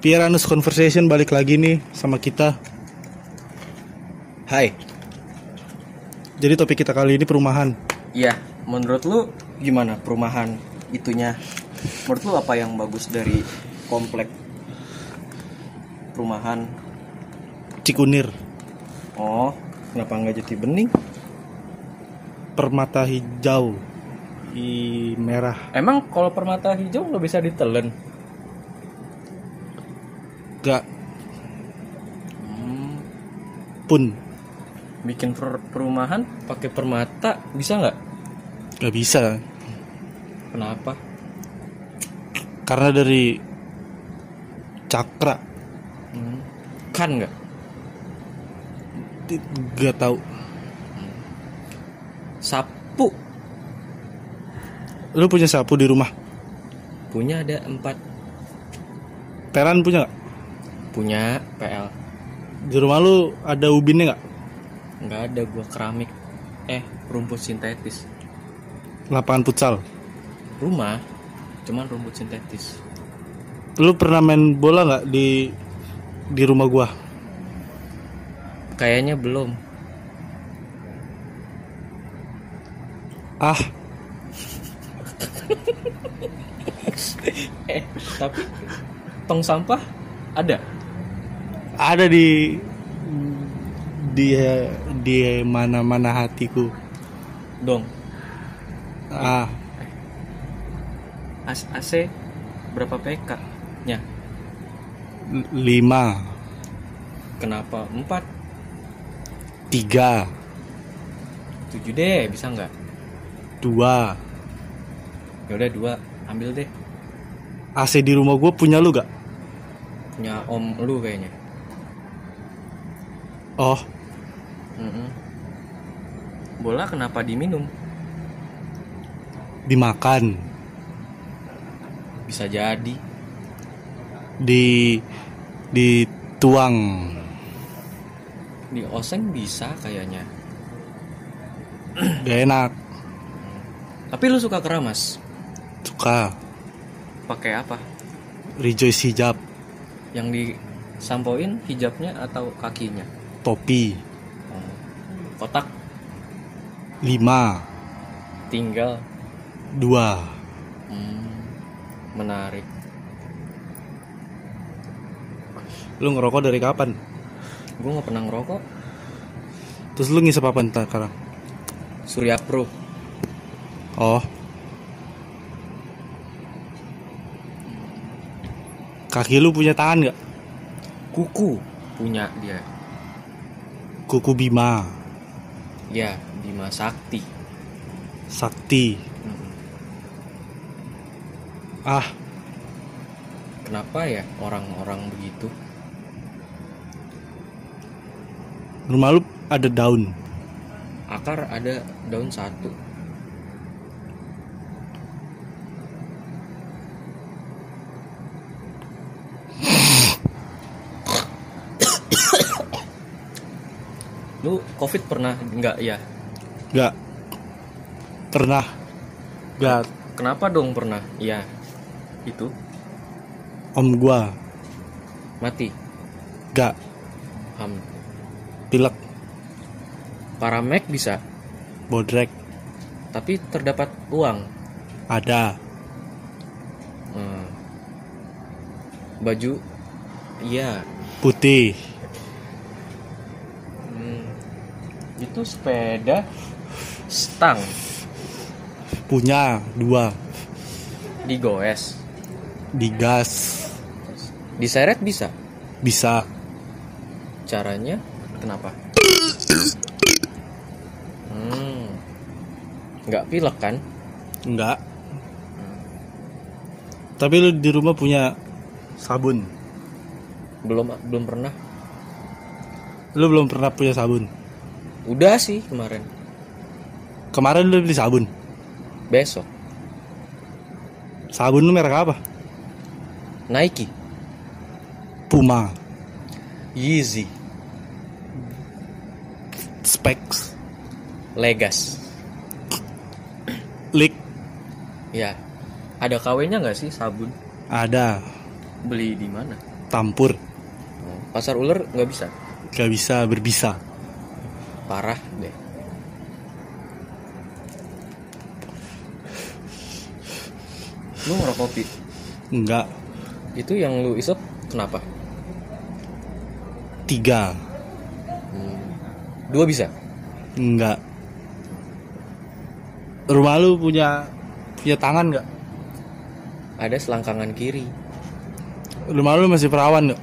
Piranus Conversation balik lagi nih sama kita. Hai. Jadi topik kita kali ini perumahan. Iya, menurut lu gimana perumahan itunya? Menurut lu apa yang bagus dari komplek perumahan? Cikunir, Oh, kenapa nggak jati bening? permata hijau, i merah. Emang kalau permata hijau nggak bisa ditelen? Hmm, pun, bikin per- perumahan pakai permata bisa nggak? gak bisa. Kenapa? Karena dari cakra, Hmm, kan nggak? Ti- gak tahu. Sapu Lu punya sapu di rumah? punya ada empat, Teran punya gak? Punya PL. Di rumah lu ada ubinnya gak? Nggak ada gua keramik. Eh, rumput sintetis. Lapangan futsal. Rumah, cuman rumput sintetis. Lu pernah main bola gak di di rumah gua? Kayaknya belum. Ah, Eh, tapi tong sampah ada. Ada di di di mana-mana hatiku. Dong. Ah, As- AC berapa PK? Nya, l- lima, kenapa 4? tiga, 7 deh, bisa nggak? dua. Ya udah dua, ambil deh. AC di rumah gue punya lu gak? Punya om lu kayaknya. Oh, Mm-mm. Bola kenapa diminum? dimakan, Bisa jadi. di dituang. Di oseng bisa kayaknya. Gak enak. Tapi lu suka keramas? Suka Pakai apa? rejoice hijab, Yang disampoin hijabnya atau kakinya? Topi. Kotak lima, tinggal. dua. Hmm, menarik. Lu ngerokok dari kapan? Gue nggak pernah ngerokok. Terus lu ngisep apa ntar sekarang? Surya Pro. Oh. Kaki lu punya tangan gak? Kuku punya dia. Kuku Bima, Ya, Bima Sakti. Sakti. Hmm. Ah, Kenapa ya orang-orang begitu? rumah lu ada daun. Akar ada daun satu. Lu covid pernah nggak ya? Gak pernah. Gak Kenapa dong pernah? Ya, itu om gua mati. gak Ham. pilek Paramek bisa, bodrek tapi terdapat uang. ada Hmm. Baju, iya. putih Hmm. Itu sepeda stang punya dua digoes, digas diseret bisa. bisa Caranya kenapa? Hmm. Nggak pilek kan? enggak tapi lu di rumah punya sabun Belum belum pernah. lu belum pernah punya sabun Udah sih kemarin. kemarin lu beli sabun Besok sabun lu merek apa Nike, Puma Yeezy, Specs Legas. Lick Ya. Ada KW-nya nggak sih sabun? ada Beli di mana? Tampur. Pasar ular nggak bisa. Gak bisa berbisa. Parah deh. Lu ngerokok Pi? Enggak. Itu yang lu isep kenapa? Tiga. Dua bisa? Enggak. Rumah lu punya punya tangan nggak? Ada selangkangan kiri. Rumah lu masih perawan nggak?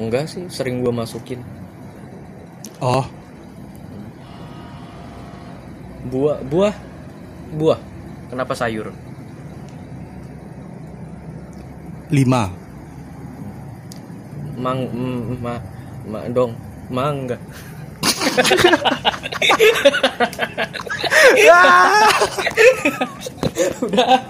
Enggak sih, sering gua masukin. Oh, Buah, buah, buah. Kenapa sayur? lima. Mang, mm, ma, ma, dong, mangga. Udah.